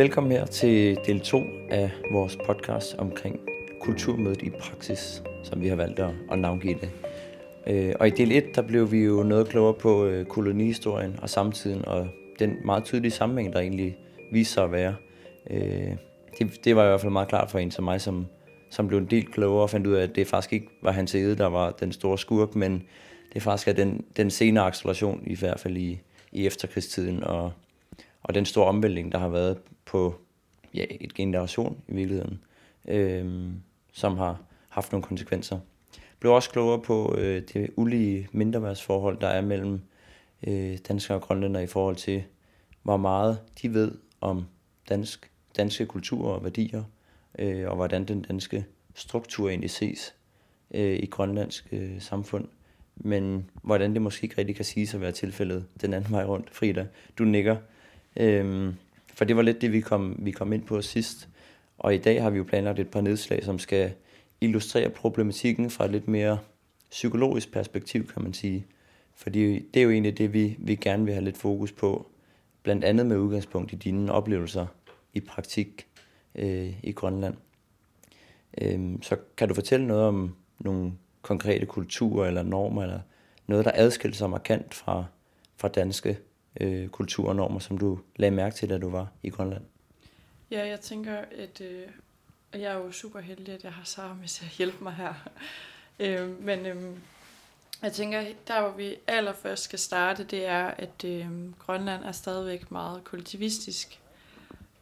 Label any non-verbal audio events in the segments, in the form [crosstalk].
Velkommen her til del 2 af vores podcast omkring kulturmødet i praksis, som vi har valgt at, at navngive det. Øh, og i del 1, der blev vi jo noget klogere på øh, kolonihistorien og samtiden, og den meget tydelige sammenhæng, der egentlig viste sig at være. Øh, det, det var i hvert fald meget klart for en som mig, som, som blev en del klogere og fandt ud af, at det faktisk ikke var hans æde, der var den store skurk, men det faktisk er den, den senere acceleration, i hvert fald i, i efterkrigstiden, og, og den store omvæltning, der har været på ja, et generation i virkeligheden, øh, som har haft nogle konsekvenser. Blev også klogere på øh, det ulige mindreværdsforhold, der er mellem øh, danskere og grønlænder i forhold til, hvor meget de ved om dansk, danske kultur og værdier, øh, og hvordan den danske struktur egentlig ses øh, i grønlandsk øh, samfund. Men hvordan det måske ikke rigtig kan sige at være tilfældet den anden vej rundt. Frida, du nikker. Øh, for det var lidt det, vi kom, vi kom ind på sidst. Og i dag har vi jo planlagt et par nedslag, som skal illustrere problematikken fra et lidt mere psykologisk perspektiv, kan man sige. Fordi det er jo egentlig det, vi, vi gerne vil have lidt fokus på, blandt andet med udgangspunkt i dine oplevelser i praktik øh, i Grønland. Øh, så kan du fortælle noget om nogle konkrete kulturer eller normer, eller noget, der adskiller sig markant fra, fra danske øh, kulturnormer, som du lagde mærke til, da du var i Grønland? Ja, jeg tænker, at øh, jeg er jo super heldig, at jeg har Sara med til at hjælpe mig her. [laughs] øh, men øh, jeg tænker, der hvor vi allerførst skal starte, det er, at øh, Grønland er stadigvæk meget kollektivistisk.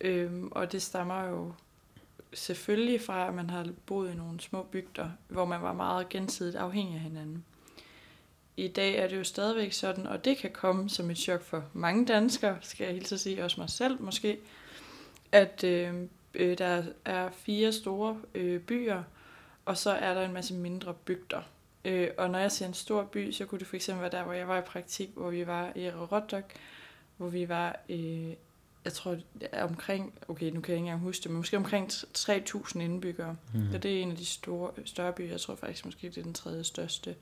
Øh, og det stammer jo selvfølgelig fra, at man har boet i nogle små bygder, hvor man var meget gensidigt afhængig af hinanden. I dag er det jo stadigvæk sådan, og det kan komme som et chok for mange danskere, skal jeg hilse at sige, også mig selv måske, at øh, øh, der er fire store øh, byer, og så er der en masse mindre bygder. Øh, og når jeg siger en stor by, så kunne det fx være der, hvor jeg var i praktik, hvor vi var i Rotok, hvor vi var, øh, jeg tror, omkring, okay, nu kan jeg ikke engang huske det, men måske omkring 3.000 indbyggere. Mm. Så det er en af de store, større byer. Jeg tror faktisk måske, det er den tredje største.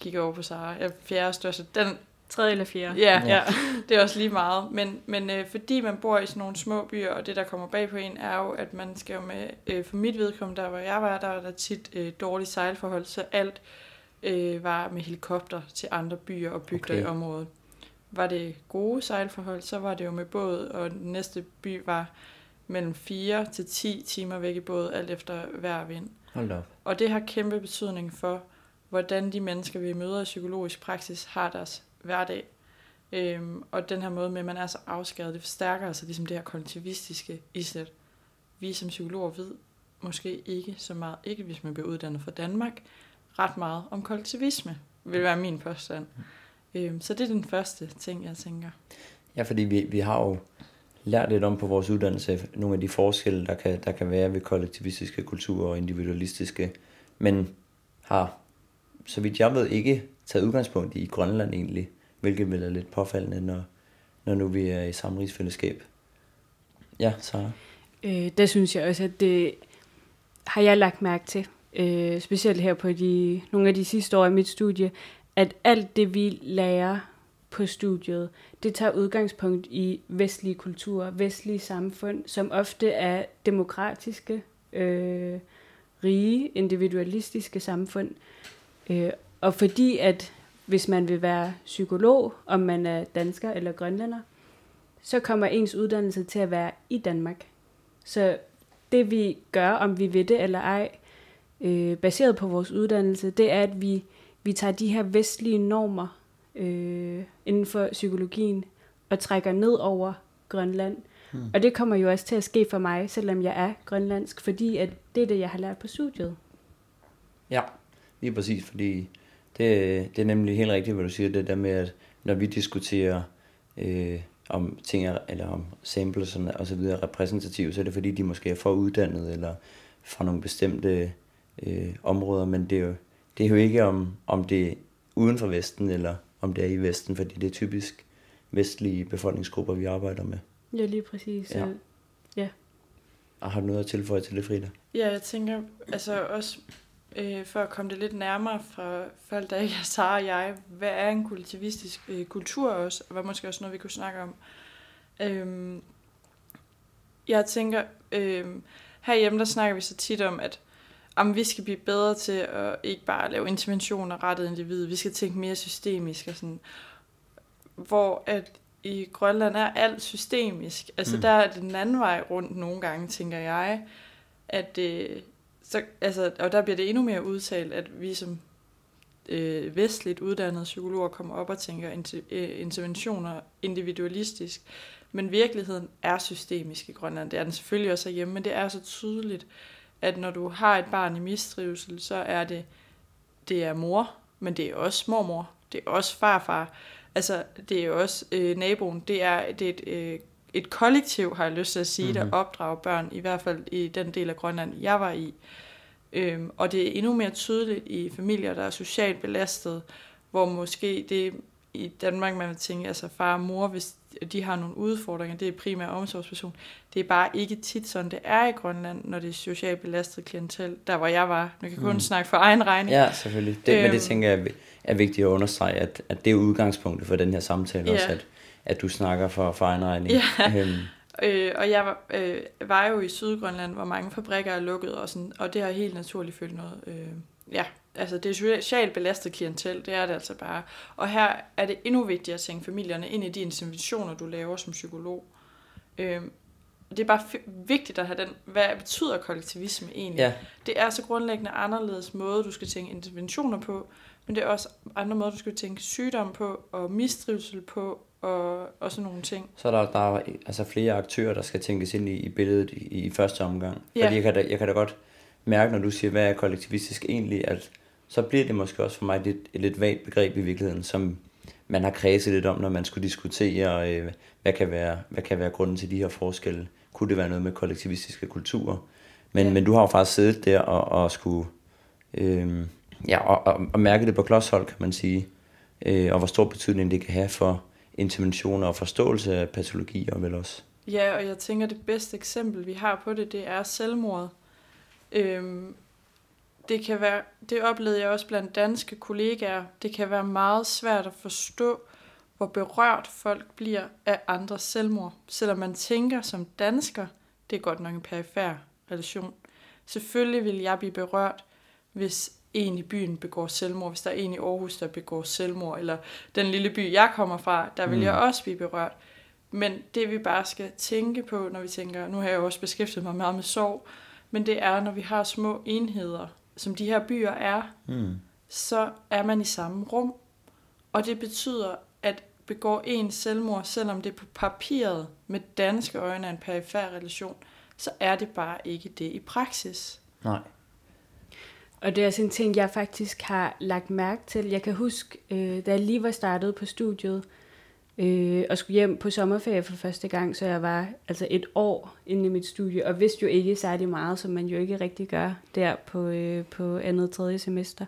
Kigger over på Sara. Jeg er fjerde største. Den Tredje eller fjerde. Ja, ja. det er også lige meget. Men, men øh, fordi man bor i sådan nogle små byer, og det der kommer bag på en, er jo, at man skal jo med, øh, for mit vedkommende, der hvor jeg var, der var der tit øh, dårlige sejlforhold, så alt øh, var med helikopter til andre byer og bygder okay. i området. Var det gode sejlforhold, så var det jo med båd, og den næste by var mellem 4 til 10 timer væk i båd, alt efter hver vind. Hold op. Og det har kæmpe betydning for, hvordan de mennesker, vi møder i psykologisk praksis, har deres hverdag. Øhm, og den her måde med, at man er så afskæret, det forstærker altså ligesom det her kollektivistiske islet. Vi som psykologer ved måske ikke så meget, ikke hvis man bliver uddannet fra Danmark, ret meget om kollektivisme, vil være min påstand. Øhm, så det er den første ting, jeg tænker. Ja, fordi vi, vi har jo lært lidt om på vores uddannelse nogle af de forskelle, der kan, der kan være ved kollektivistiske kulturer og individualistiske, men har, så vidt jeg ved, ikke taget udgangspunkt i Grønland egentlig hvilket vil er lidt påfaldende, når, når nu vi er i samme rigsfællesskab. Ja, så. Øh, der synes jeg også, at det har jeg lagt mærke til, øh, specielt her på de, nogle af de sidste år i mit studie, at alt det, vi lærer på studiet, det tager udgangspunkt i vestlige kulturer, vestlige samfund, som ofte er demokratiske, øh, rige, individualistiske samfund. Øh, og fordi at hvis man vil være psykolog, om man er dansker eller grønlænder, så kommer ens uddannelse til at være i Danmark. Så det vi gør, om vi vil det eller ej, øh, baseret på vores uddannelse, det er, at vi, vi tager de her vestlige normer øh, inden for psykologien og trækker ned over Grønland. Hmm. Og det kommer jo også til at ske for mig, selvom jeg er grønlandsk, fordi at det er det, jeg har lært på studiet. Ja, lige præcis, fordi det, det er nemlig helt rigtigt, hvad du siger, det der med, at når vi diskuterer øh, om ting, eller om samples og så videre repræsentative, så er det fordi, de måske er for uddannet, eller fra nogle bestemte øh, områder, men det er jo, det er jo ikke om, om det er uden for Vesten, eller om det er i Vesten, fordi det er typisk vestlige befolkningsgrupper, vi arbejder med. Ja, lige præcis. Ja. ja. Og har du noget at tilføje til det, Frida? Ja, jeg tænker, altså også øh, for at komme det lidt nærmere fra folk, der ikke er Sara og jeg, hvad er en kollektivistisk øh, kultur også, og hvad måske også noget, vi kunne snakke om. Øhm, jeg tænker, øh, herhjemme der snakker vi så tit om, at om vi skal blive bedre til at ikke bare lave interventioner rettet individ, vi skal tænke mere systemisk og sådan. Hvor at i Grønland er alt systemisk. Altså mm. der er den anden vej rundt nogle gange, tænker jeg. At, øh, så, altså, og der bliver det endnu mere udtalt, at vi som øh, vestligt uddannede psykologer kommer op og tænker øh, interventioner individualistisk. Men virkeligheden er systemisk i Grønland. Det er den selvfølgelig også hjemme, men det er så tydeligt, at når du har et barn i mistrivsel, så er det, det er mor, men det er også mormor, det er også farfar, altså det er også øh, naboen, det er, det er et, øh, et kollektiv, har jeg lyst til at sige, mm-hmm. der opdrager børn, i hvert fald i den del af Grønland, jeg var i. Øhm, og det er endnu mere tydeligt i familier, der er socialt belastet, hvor måske det i Danmark, man vil tænke, altså far og mor, hvis de har nogle udfordringer, det er primært omsorgsperson. Det er bare ikke tit sådan, det er i Grønland, når det er socialt belastet klientel, der hvor jeg var. Nu kan kun mm. snakke for egen regning. Ja, selvfølgelig. Det, øhm, men det øhm. tænker jeg er vigtigt at understrege, at, at det er udgangspunktet for den her samtale ja. også, at, at du snakker for, for egen regning. Ja. Øhm. [laughs] Øh, og jeg var, øh, var jo i Sydgrønland, hvor mange fabrikker er lukket, og, sådan, og det har helt naturligt følt noget, øh, ja, altså det er socialt belastet klientel, det er det altså bare. Og her er det endnu vigtigere at tænke familierne ind i de interventioner, du laver som psykolog. Øhm, det er bare vigtigt at have den, hvad betyder kollektivisme egentlig? Ja. Det er så grundlæggende anderledes måde, du skal tænke interventioner på, men det er også andre måder, du skal tænke sygdom på, og mistrivsel på, og, og sådan nogle ting. Så der, der er altså flere aktører, der skal tænkes ind i, i billedet i, i første omgang. Ja. Fordi jeg kan, da, jeg kan da godt mærke, når du siger, hvad er kollektivistisk egentlig, at så bliver det måske også for mig et, et lidt vagt begreb i virkeligheden, som man har kredset lidt om, når man skulle diskutere, øh, hvad, kan være, hvad kan være grunden til de her forskelle. Kunne det være noget med kollektivistiske kulturer? Men, ja. men du har jo faktisk siddet der og, og skulle øh, ja, og, og, og mærke det på klodshold, kan man sige. Øh, og hvor stor betydning det kan have for interventioner og forståelse af patologier vel også. Ja, og jeg tænker, det bedste eksempel, vi har på det, det er selvmordet. Øhm, det kan være, det oplevede jeg også blandt danske kollegaer, det kan være meget svært at forstå, hvor berørt folk bliver af andres selvmord. Selvom man tænker som dansker, det er godt nok en perifær relation. Selvfølgelig vil jeg blive berørt, hvis en i byen begår selvmord, hvis der er en i Aarhus, der begår selvmord, eller den lille by, jeg kommer fra, der vil mm. jeg også blive berørt. Men det vi bare skal tænke på, når vi tænker, nu har jeg jo også beskæftiget mig meget med sorg, men det er, når vi har små enheder, som de her byer er, mm. så er man i samme rum. Og det betyder, at begår en selvmord, selvom det på papiret med danske øjne er en perifær relation, så er det bare ikke det i praksis. Nej. Og det er sådan en ting, jeg faktisk har lagt mærke til. Jeg kan huske, øh, da jeg lige var startet på studiet, øh, og skulle hjem på sommerferie for første gang, så jeg var altså et år inde i mit studie, og vidste jo ikke særlig meget, som man jo ikke rigtig gør der på, øh, på andet tredje semester.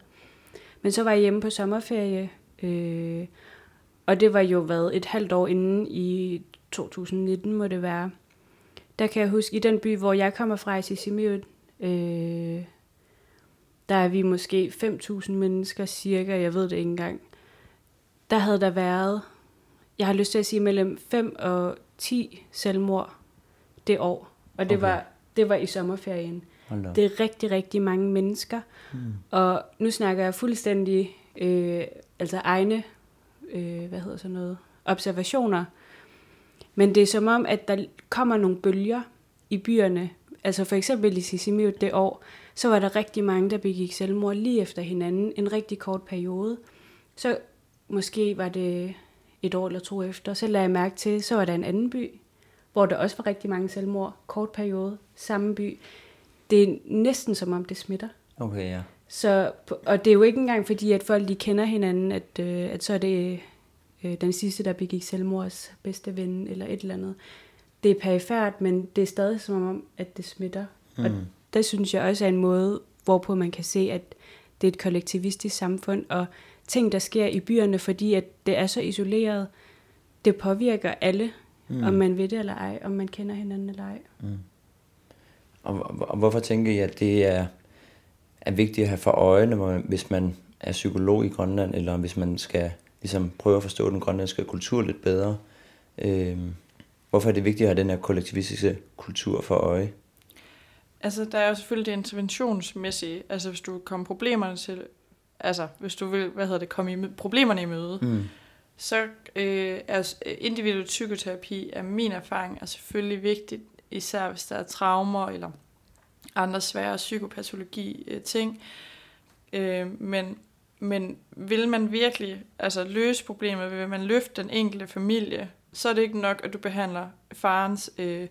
Men så var jeg hjemme på sommerferie, øh, og det var jo været et halvt år inden i 2019 må det være. Der kan jeg huske, i den by, hvor jeg kommer fra, i Sisimiut, øh, der er vi måske 5.000 mennesker cirka, jeg ved det ikke engang. Der havde der været jeg har lyst til at sige mellem 5 og 10 selvmord det år. Og det, okay. var, det var i sommerferien. Det er rigtig, rigtig mange mennesker. Hmm. Og nu snakker jeg fuldstændig øh, altså egne øh, hvad hedder så noget, observationer. Men det er som om, at der kommer nogle bølger i byerne. Altså for eksempel i Sisimiut det år, så var der rigtig mange, der begik selvmord lige efter hinanden en rigtig kort periode. Så måske var det et år eller to efter, så lagde jeg mærke til, så var der en anden by, hvor der også var rigtig mange selvmord, kort periode, samme by. Det er næsten som om det smitter. Okay, ja. Så, og det er jo ikke engang fordi, at folk de kender hinanden, at, øh, at så er det øh, den sidste, der begik selvmords bedste ven, eller et eller andet. Det er perifært, men det er stadig som om, at det smitter. Mm. Og der synes jeg også er en måde, hvorpå man kan se, at det er et kollektivistisk samfund, og ting, der sker i byerne, fordi at det er så isoleret. Det påvirker alle, mm. om man ved det eller ej, om man kender hinanden eller ej. Mm. Og, og hvorfor tænker I, at det er, er vigtigt at have for øjne, hvis man er psykolog i Grønland, eller hvis man skal ligesom prøve at forstå den grønlandske kultur lidt bedre? Øhm, hvorfor er det vigtigt at have den her kollektivistiske kultur for øje? Altså, der er jo selvfølgelig det interventionsmæssige. Altså, hvis du kommer problemerne til... Altså, hvis du vil, hvad hedder det, komme i problemerne i møde, Mm. så øh, er individuel psykoterapi, er min erfaring, er selvfølgelig vigtigt, især hvis der er traumer eller andre svære psykopatologi øh, ting. Øh, men, men vil man virkelig altså, løse problemet, vil man løfte den enkelte familie, så er det ikke nok, at du behandler farens øh,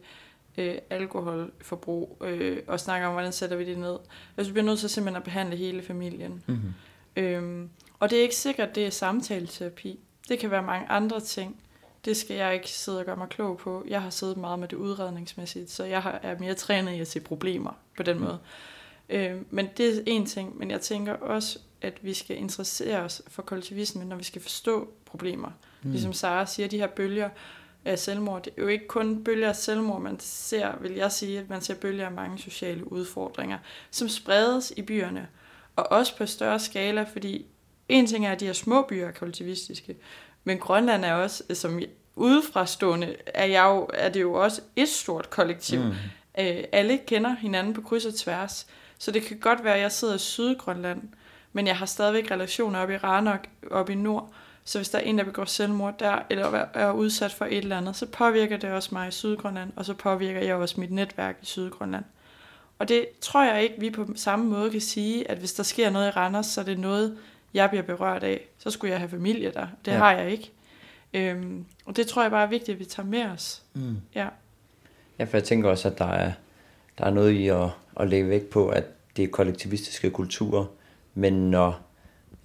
øh, alkoholforbrug øh, og snakker om, hvordan sætter vi det ned. Altså, du bliver nødt til simpelthen at behandle hele familien. Mm-hmm. Øhm, og det er ikke sikkert, det er samtaleterapi. Det kan være mange andre ting. Det skal jeg ikke sidde og gøre mig klog på. Jeg har siddet meget med det udredningsmæssigt, så jeg har- er mere trænet i at se problemer på den måde. Øhm, men det er en ting, men jeg tænker også, at vi skal interessere os for kollektivisme, når vi skal forstå problemer. Mm. Ligesom Sara siger, de her bølger af selvmord, det er jo ikke kun bølger af selvmord, man ser, vil jeg sige, at man ser bølger af mange sociale udfordringer, som spredes i byerne, og også på større skala, fordi en ting er, at de her små byer er kollektivistiske, men Grønland er også, som udefrastående, er, jeg jo, er det jo også et stort kollektiv. Mm. Øh, alle kender hinanden på kryds og tværs, så det kan godt være, at jeg sidder i Sydgrønland, men jeg har stadigvæk relationer op i Ranok, op i nord, så hvis der er en, der begår selvmord der, eller er udsat for et eller andet, så påvirker det også mig i Sydgrønland, og så påvirker jeg også mit netværk i Sydgrønland. Og det tror jeg ikke, vi på samme måde kan sige, at hvis der sker noget i Randers, så er det noget, jeg bliver berørt af. Så skulle jeg have familie der. Det Ja. har jeg ikke. Øhm, og det tror jeg bare er vigtigt, at vi tager med os. Mm. Ja. Ja, for jeg tænker også, at der er, der er noget i at, at lægge vægt på, at det er kollektivistiske kulturer, men når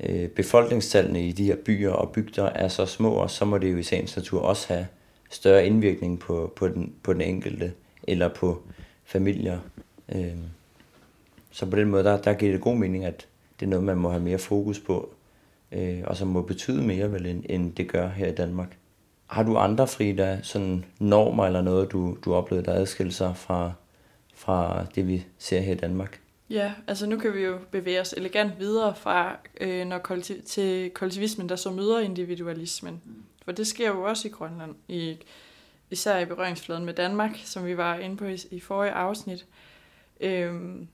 øh, befolkningstallene i de her byer og bygder er så små, så må det jo i sagens natur også have større indvirkning på, på, den, på den enkelte eller på familier. Øh, så på den måde, der, der giver det god mening, at det er noget, man må have mere fokus på, øh, og som må betyde mere, vel, end, end det gør her i Danmark. Har du andre, Frida, sådan normer eller noget, du, du oplevede, der adskiller sig fra, fra det, vi ser her i Danmark? Ja, altså nu kan vi jo bevæge os elegant videre fra øh, når kollektiv, til kollektivismen, der så møder individualismen. For det sker jo også i Grønland, i, især i berøringsfladen med Danmark, som vi var inde på i, i forrige afsnit. Øhm,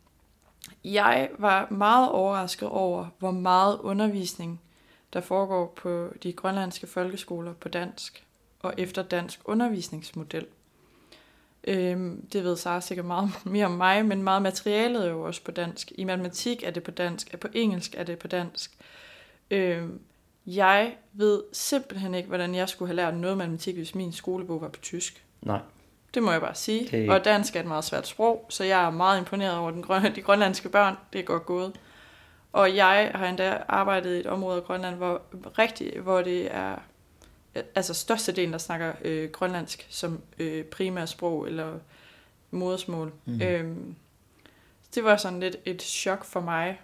jeg var meget overrasket over, hvor meget undervisning, der foregår på de grønlandske folkeskoler på dansk og efter dansk undervisningsmodel. Øhm, det ved Sara sikkert meget [laughs] mere om mig, men meget materialet er jo også på dansk. I matematik er det på dansk, på engelsk er det på dansk. Øhm, jeg ved simpelthen ikke, hvordan jeg skulle have lært noget matematik, hvis min skolebog var på tysk. Nej. Det må jeg bare sige. Det... Og dansk er et meget svært sprog, så jeg er meget imponeret over den grøn... [laughs] de grønlandske børn. Det er godt gået. Og jeg har endda arbejdet i et område af Grønland, hvor, rigtig, hvor det er altså størstedelen, der snakker øh, grønlandsk som øh, primært sprog eller modersmål. Mm. Øhm, det var sådan lidt et chok for mig.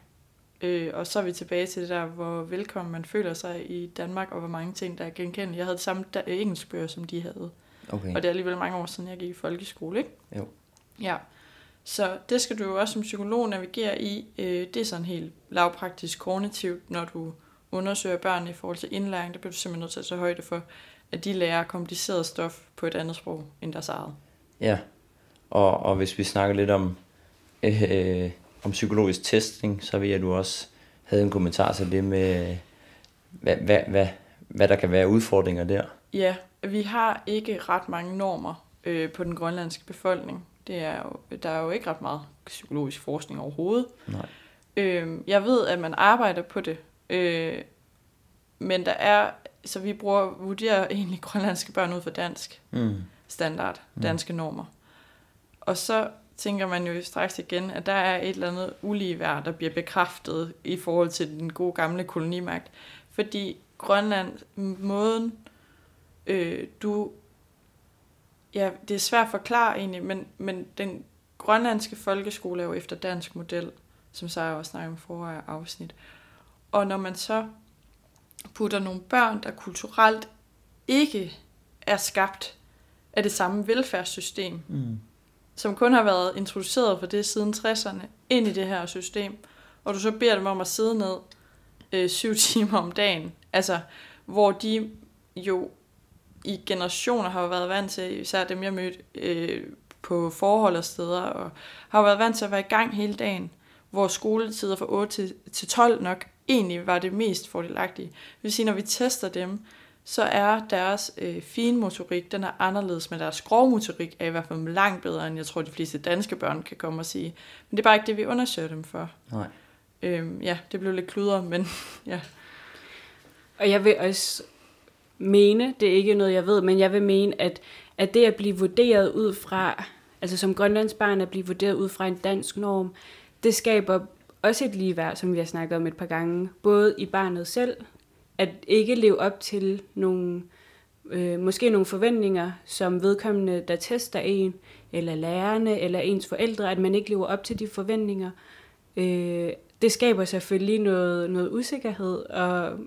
Øh, og så er vi tilbage til det der, hvor velkommen man føler sig i Danmark, og hvor mange ting, der er genkendelige. Jeg havde det samme da- engelskbøger, som de havde. Okay. Og det er alligevel mange år siden, jeg gik i folkeskole, ikke? Jo. Ja. Så det skal du jo også som psykolog navigere i. Øh, det er sådan helt lavpraktisk kognitivt, når du undersøger børn i forhold til indlæring. Der bliver du simpelthen nødt til at tage højde for, at de lærer kompliceret stof på et andet sprog end deres eget. Ja, og, og hvis vi snakker lidt om, øh, om psykologisk testing, så ved jeg, at du også havde en kommentar til det med, hvad, hvad, hvad, hvad der kan være udfordringer der. Ja, vi har ikke ret mange normer øh, på den grønlandske befolkning. Det er jo, der er jo ikke ret meget psykologisk forskning overhovedet. Nej. Øh, jeg ved, at man arbejder på det, øh, men der er, så vi bruger, vurderer egentlig grønlandske børn ud for dansk Mm. standard, danske normer. Og så tænker man jo straks igen, at der er et eller andet uligeværd, der bliver bekræftet i forhold til den gode gamle kolonimagt. Fordi Grønland, måden øh, du... Ja, det er svært at forklare egentlig, men, men den grønlandske folkeskole er jo efter dansk model, som så også snakker om forrige afsnit. Og når man så putter nogle børn, der kulturelt ikke er skabt af det samme velfærdssystem, Mm. som kun har været introduceret for det siden 60'erne, ind i det her system, og du så beder dem om at sidde ned øh, syv [laughs] timer om dagen, altså hvor de jo i generationer har været vant til, især dem jeg mødte øh, på forhold og steder, og har været vant til at være i gang hele dagen, hvor skoletider fra 8 til, til 12 nok egentlig var det mest fordelagtige. Det vil sige, når vi tester dem, så er deres øh, finmotorik, den er anderledes, men deres grovmotorik er i hvert fald langt bedre, end jeg tror, de fleste danske børn kan komme og sige. Men det er bare ikke det, vi undersøger dem for. Nej. Øhm, ja, det blev lidt kludret, men [laughs] ja. Og jeg vil også mene, det er ikke noget, jeg ved, men jeg vil mene, at, at det at blive vurderet ud fra, altså som grønlandsbarn at blive vurderet ud fra en dansk norm, det skaber også et ligeværd, som vi har snakket om et par gange, både i barnet selv, at ikke leve op til nogle, øh, måske nogle forventninger, som vedkommende, der tester en, eller lærerne, eller ens forældre, at man ikke lever op til de forventninger. Øh, det skaber selvfølgelig noget, noget usikkerhed, og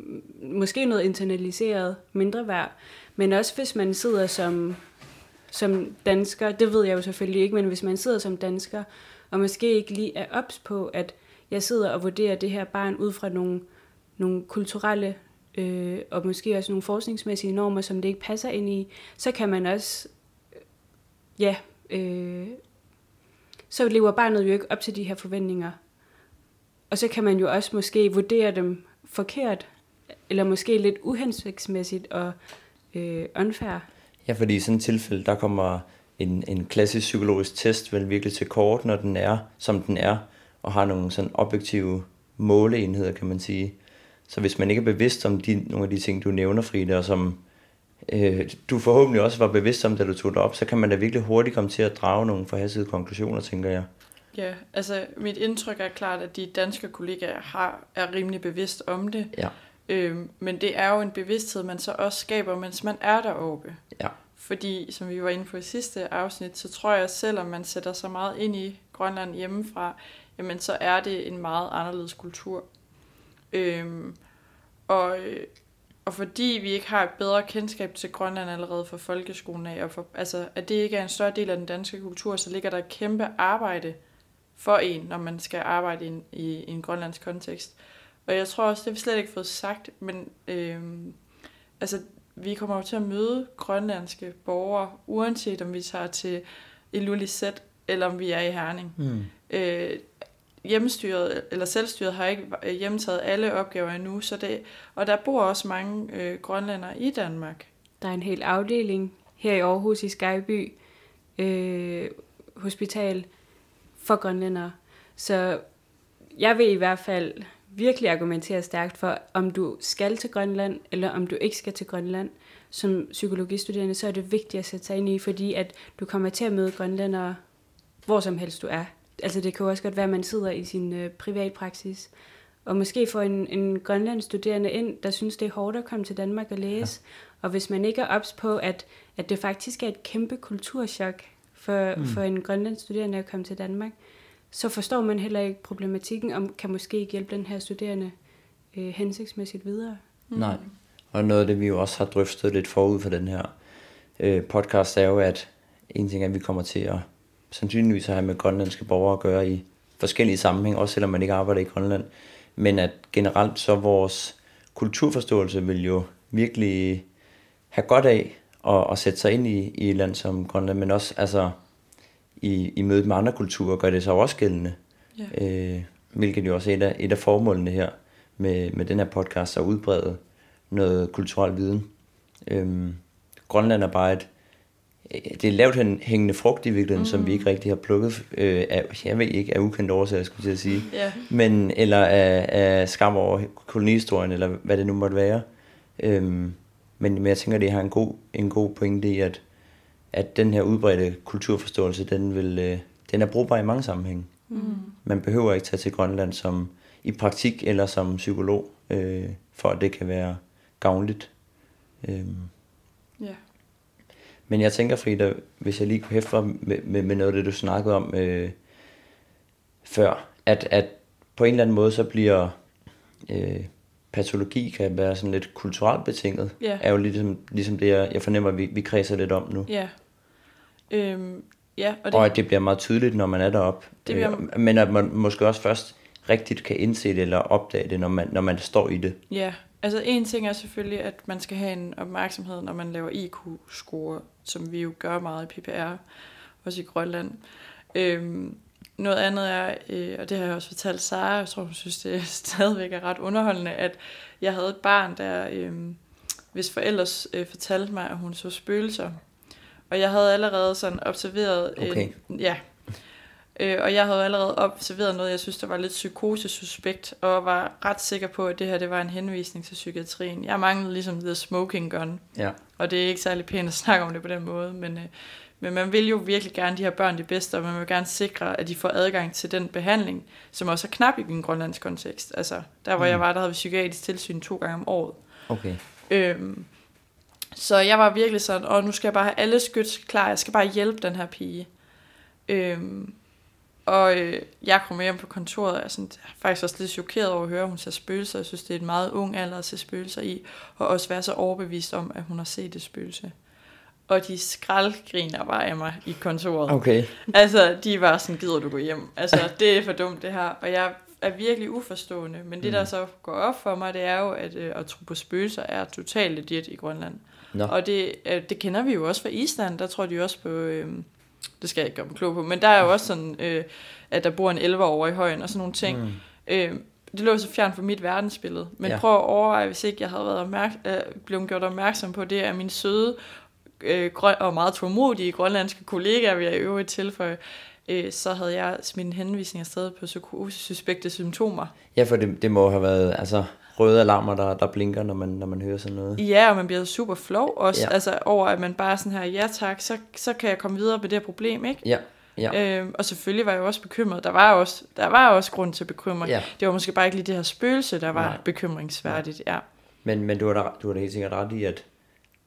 måske noget internaliseret mindre værd. Men også hvis man sidder som, som dansker, det ved jeg jo selvfølgelig ikke, men hvis man sidder som dansker, og måske ikke lige er ops på, at jeg sidder og vurderer det her barn ud fra nogle, nogle kulturelle øh, og måske også nogle forskningsmæssige normer, som det ikke passer ind i, så kan man også, øh, ja, øh, så lever barnet jo ikke op til de her forventninger. Og så kan man jo også måske vurdere dem forkert, eller måske lidt uhensigtsmæssigt og øh, unfair. Ja, fordi i sådan et tilfælde, der kommer en, en klassisk psykologisk test vel virkelig til kort, når den er, som den er, og har nogle sådan objektive måleenheder, kan man sige. Så hvis man ikke er bevidst om de, nogle af de ting, du nævner, Frida, og som øh, du forhåbentlig også var bevidst om, da du tog det op, så kan man da virkelig hurtigt komme til at drage nogle forhastede konklusioner, tænker jeg. Ja, altså mit indtryk er klart, at de danske kollegaer har, er rimelig bevidst om det. Ja. Øhm, men det er jo en bevidsthed, man så også skaber, mens man er deroppe. Ja. Fordi, som vi var inde på i sidste afsnit, så tror jeg, selvom man sætter sig meget ind i Grønland hjemmefra, jamen så er det en meget anderledes kultur. Øhm, og, og fordi vi ikke har et bedre kendskab til Grønland allerede fra folkeskolen af, og for, altså, at det ikke er en større del af den danske kultur, så ligger der et kæmpe arbejde for en, når man skal arbejde i en, i, i en grønlandsk kontekst. Og jeg tror også, det har vi slet ikke fået sagt, men øhm, altså, vi kommer jo til at møde grønlandske borgere, uanset om vi tager til Ilulissat, eller om vi er i Herning. Mm. Øh, hjemmestyret, eller selvstyret har ikke øh, hjemtaget alle opgaver endnu, så det, og der bor også mange øh, grønlændere i Danmark. Der er en hel afdeling her i Aarhus i Skyby øh, Hospital for grønlændere. Så jeg vil i hvert fald virkelig argumentere stærkt for, om du skal til Grønland, eller om du ikke skal til Grønland. Som psykologistuderende, så er det vigtigt at sætte sig ind i, fordi at du kommer til at møde grønlændere, hvor som helst du er. Altså det kan jo også godt være, at man sidder i sin øh, privatpraksis, og måske får en, en grønlandsk studerende ind, der synes, det er hårdt at komme til Danmark og læse. Ja. Og hvis man ikke er ops på, at, at det faktisk er et kæmpe kulturschok for, mm. for en grønlandsk studerende at komme til Danmark, så forstår man heller ikke problematikken, og kan måske ikke hjælpe den her studerende øh, hensigtsmæssigt videre. Mm. Nej, og noget af det, vi jo også har drøftet lidt forud for den her øh, podcast, er jo, at en ting er, at vi kommer til at sandsynligvis at have med grønlandske borgere at gøre i forskellige sammenhæng, også selvom man ikke arbejder i Grønland. Men at generelt så vores kulturforståelse vil jo virkelig have godt af at, at sætte sig ind i, i et land som Grønland, men også altså, i, i mødet med andre kulturer gør det sig også gældende. Ja. Øh, hvilket jo også er et af, et af formålene her med, med den her podcast, at udbrede noget kulturel viden. Øhm, Grønland er bare et, det er lavt hængende frugt i virkeligheden, mm. som vi ikke mm. rigtig har plukket øh, af, jeg ved ikke, af ukendt årsager, skulle jeg sige. Yeah. Men, eller af, af skam over kolonihistorien, eller hvad det nu måtte være. Øhm, men, men jeg tænker, det har en god, en god pointe i, at, at den her udbredte kulturforståelse, den, vil, øh, den er brugbar i mange sammenhænge. Mm. Man behøver ikke tage til Grønland som i praktik eller som psykolog, øh, for at det kan være gavnligt. Øhm. Men jeg tænker, Frida, hvis jeg lige kunne hæfte med, med, med noget af det, du snakkede om øh, før, at, at på en eller anden måde, så bliver øh, patologi kan være sådan lidt kulturelt betinget, yeah. er jo ligesom, ligesom det, jeg, jeg fornemmer, vi, vi kredser lidt om nu. Ja. Øhm, ja og, det, og at det bliver meget tydeligt, når man er deroppe. Det bliver... øh, men at man måske også først rigtigt kan indse det eller opdage det, når man, når man står i det. Ja, Altså en ting er selvfølgelig, at man skal have en opmærksomhed, når man laver IQ-score, som vi jo gør meget i PPR, også i Grønland. Øhm, noget andet er, øh, og det har jeg også fortalt Sara, jeg tror hun synes, det [laughs] stadigvæk er ret underholdende, at jeg havde et barn, der, øh, hvis forældre øh, fortalte mig, at hun så spøgelser. Og jeg havde allerede sådan observeret... Okay. En, ja, Øh, og jeg havde allerede observeret noget, jeg synes, der var lidt psykosesuspekt, og var ret sikker på, at det her det var en henvisning til psykiatrien. Jeg manglede ligesom the smoking gun, Ja. og det er ikke særlig pænt at snakke om det på den måde, men, øh, men man vil jo virkelig gerne de her børn det bedste, og man vil gerne sikre, at de får adgang til den behandling, som også er knap i en grønlandsk kontekst. Altså, der hvor mm. jeg var, der havde vi psykiatrisk tilsyn to gange om året. Okay. Øhm, så jeg var virkelig sådan, og nu skal jeg bare have alle skyts klar, jeg skal bare hjælpe den her pige. Øhm, og øh, jeg kom hjem på kontoret, og jeg er sådan, faktisk også lidt chokeret over at høre, at hun ser spøgelser. Jeg synes, det er en meget ung alder at se spøgelser i, og også være så overbevist om, at hun har set det spøgelse. Og de skraldgriner bare af mig i kontoret. Okay. Altså, de var sådan, gider du gå hjem? Altså, [laughs] det er for dumt det her. Og jeg er virkelig uforstående. Men det, der så går op for mig, det er jo, at øh, at tro på spøgelser er totalt legit i Grønland. Nå. Og det, øh, det kender vi jo også fra Island. Der tror de også på... Øh, det skal jeg ikke gøre mig klog på. Men der er jo også sådan, øh, at der bor en 11 over i højen og sådan nogle ting. Mm. Øh, det lå så fjern fra mit verdensbillede. Men Ja. prøv at overveje, hvis ikke jeg havde været opmærk- øh, blevet gjort opmærksom på det af min søde øh, og meget tålmodige grønlandske kollegaer, vil jeg i øvrigt tilføje, øh, så havde jeg smidt en henvisning afsted på psykosesuspekte symptomer. Ja, for det, det må have været altså, røde alarmer, der, der blinker, når man, når man hører sådan noget. Ja, og man bliver super flov også, Ja. altså over at man bare sådan her, ja tak, så, så kan jeg komme videre med det her problem, ikke? Ja, ja. Øhm, og selvfølgelig var jeg også bekymret. Der var også, der var også grund til bekymring. Ja. Det var måske bare ikke lige det her spøgelse, der var. Nej. bekymringsværdigt. Ja. Men, men du har da, du har da helt sikkert ret i, at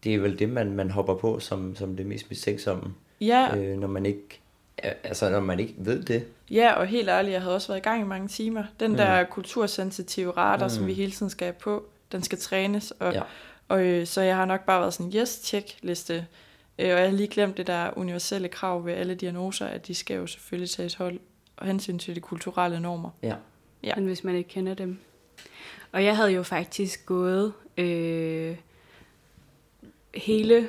det er vel det, man, man hopper på som, som det mest mistænksomme, Ja, øh, når man ikke altså når man ikke ved det. ja, og helt ærligt, jeg havde også været i gang i mange timer. Den Mm. der kultursensitive radar, Mm. som vi hele tiden skal have på, den skal trænes. Og, Ja. og øh, så jeg har nok bare været sådan, yes, check liste. Øh, og jeg har lige glemt det der universelle krav ved alle diagnoser, at de skal jo selvfølgelig tages hold og hensyn til de kulturelle normer. Ja. Ja. Men hvis man ikke kender dem. Og jeg havde jo faktisk gået øh, hele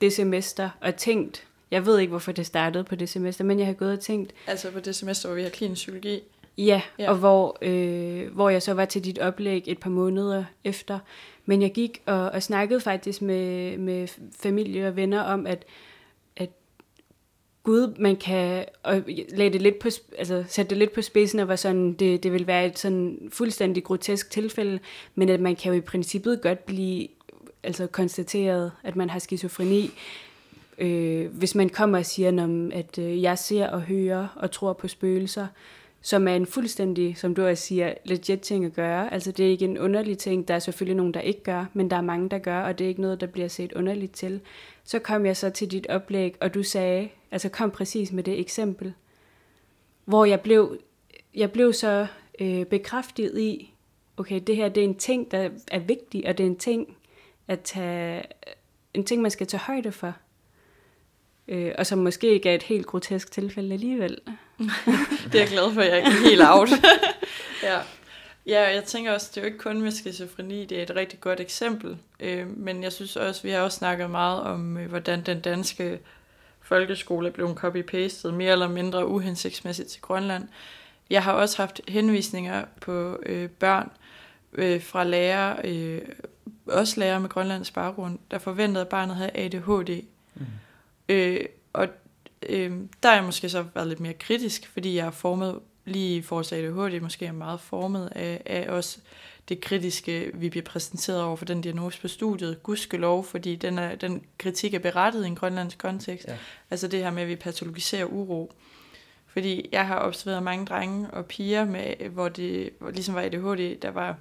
det semester og tænkt, jeg ved ikke, hvorfor det startede på det semester, men jeg har gået og tænkt, Altså på det semester, hvor vi har klinisk psykologi. ja, Ja. og hvor, øh, hvor jeg så var til dit oplæg et par måneder efter. Men jeg gik og, og snakkede faktisk med, med familie og venner om, at, at Gud, man kan og lagde det lidt på, altså, sætte det lidt på spidsen og var sådan, det, det vil være et sådan fuldstændig grotesk tilfælde, men at man kan jo i princippet godt blive altså konstateret, at man har skizofreni, øh, hvis man kommer og siger, at øh, jeg ser og hører og tror på spøgelser, som er en fuldstændig, som du også siger, legit ting at gøre. Altså det er ikke en underlig ting. Der er selvfølgelig nogen, der ikke gør, men der er mange, der gør, og det er ikke noget, der bliver set underligt til. Så kom jeg så til dit oplæg, og du sagde, altså kom præcis med det eksempel, hvor jeg blev, jeg blev så øh, bekræftet i, okay, det her det er en ting, der er vigtig, og det er en ting, at tage, en ting, man skal tage højde for. Øh, og som måske ikke er et helt grotesk tilfælde alligevel. [laughs] Det er jeg glad for, at jeg ikke er helt out. [laughs] ja. ja, jeg tænker også, det er jo ikke kun med skizofreni, det er et rigtig godt eksempel. Øh, men jeg synes også, vi har også snakket meget om, øh, hvordan den danske folkeskole er blevet copy-pastet mere eller mindre uhensigtsmæssigt til Grønland. Jeg har også haft henvisninger på øh, børn øh, fra lærere, øh, også lærere med grønlandsk baggrund, der forventede, at barnet havde ADHD. Mm. Øh, og øh, der er jeg måske så været lidt mere kritisk, fordi jeg er formet, lige i forhold til ADHD, måske er meget formet af, af også det kritiske, vi bliver præsenteret over for den diagnose på studiet. Gudskelov, fordi den, er, den kritik er berettet i en grønlandsk kontekst. Ja. Altså det her med, at vi patologiserer uro. Fordi jeg har observeret mange drenge og piger, med, hvor det hvor ligesom var ADHD, der var,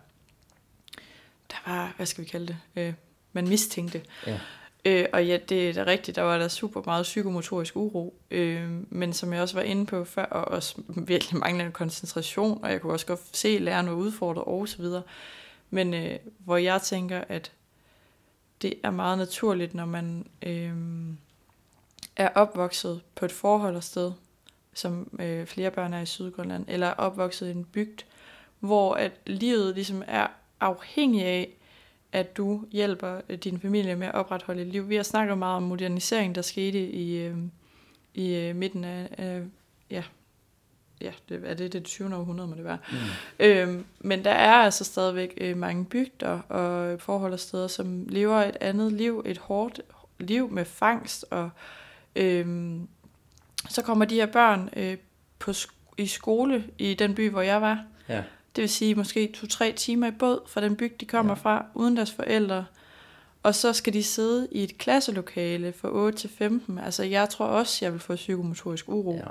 der var, hvad skal vi kalde det, øh, man mistænkte. Ja. Øh, og ja, det er da rigtigt, der var der super meget psykomotorisk uro, øh, men som jeg også var inde på før, og også virkelig manglende koncentration, og jeg kunne også godt se, at læreren var udfordret og så videre. Men øh, hvor jeg tænker, at det er meget naturligt, når man øh, er opvokset på et forhold og sted, som øh, flere børn er i Sydgrønland, eller er opvokset i en bygd, hvor at livet ligesom er afhængig af, at du hjælper øh, din familie med at opretholde et liv. Vi har snakket meget om modernisering, der skete i, øh, i øh, midten af, af ja, ja, det, er det det 20. århundrede, må det være. Mm. Øhm, men der er altså stadigvæk øh, mange bygder og forhold og steder, som lever et andet liv, et hårdt liv med fangst, og øhm, så kommer de her børn øh, på i skole i den by, hvor jeg var. Ja. Det vil sige måske to-tre timer i båd fra den bygd, de kommer ja. fra, uden deres forældre. Og så skal de sidde i et klasselokale fra 8 til 15. Altså jeg tror også, jeg vil få psykomotorisk uro. Ja.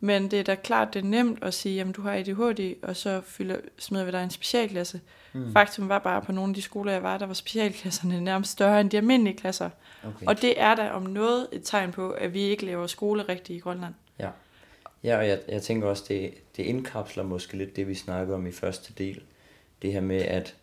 Men det er da klart, det er nemt at sige, at du har ADHD, og så fylder, smider vi dig en specialklasse. Mm. Faktum var bare, på nogle af de skoler, jeg var, der var specialklasserne [laughs] nærmest større end de almindelige klasser. Okay. Og det er da om noget et tegn på, at vi ikke laver skole rigtigt i Grønland. Ja, ja og jeg, jeg tænker også, det, det indkapsler måske lidt det, vi snakker om i første del. Det her med, at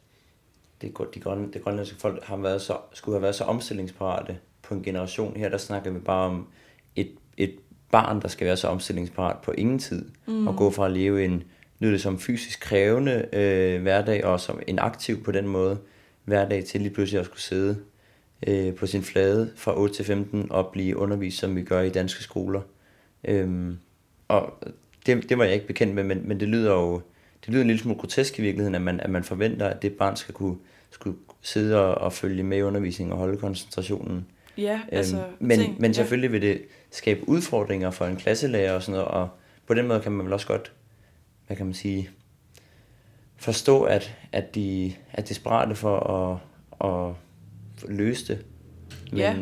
det, de grøn, det grønlandske folk har været så, skulle have været så omstillingsparate på en generation. Her der snakker vi bare om et, et barn, der skal være så omstillingsparat på ingen tid, mm. og gå fra at leve en, lyder det som fysisk krævende øh, hverdag, og som en aktiv på den måde hverdag, til lige pludselig at skulle sidde øh, på sin flade fra 8 til 15 og blive undervist, som vi gør i danske skoler. Øhm, og det, det var jeg ikke bekendt med, men, men det lyder jo det lyder en lille smule grotesk i virkeligheden, at man, at man forventer, at det barn skal kunne, skulle sidde og, og følge med i undervisningen og holde koncentrationen. Ja, øhm, altså... men, ting, men selvfølgelig ja. vil det skabe udfordringer for en klasselærer og sådan noget, og på den måde kan man vel også godt, hvad kan man sige, forstå, at, at de er desperate for at, at løse det. Men, ja.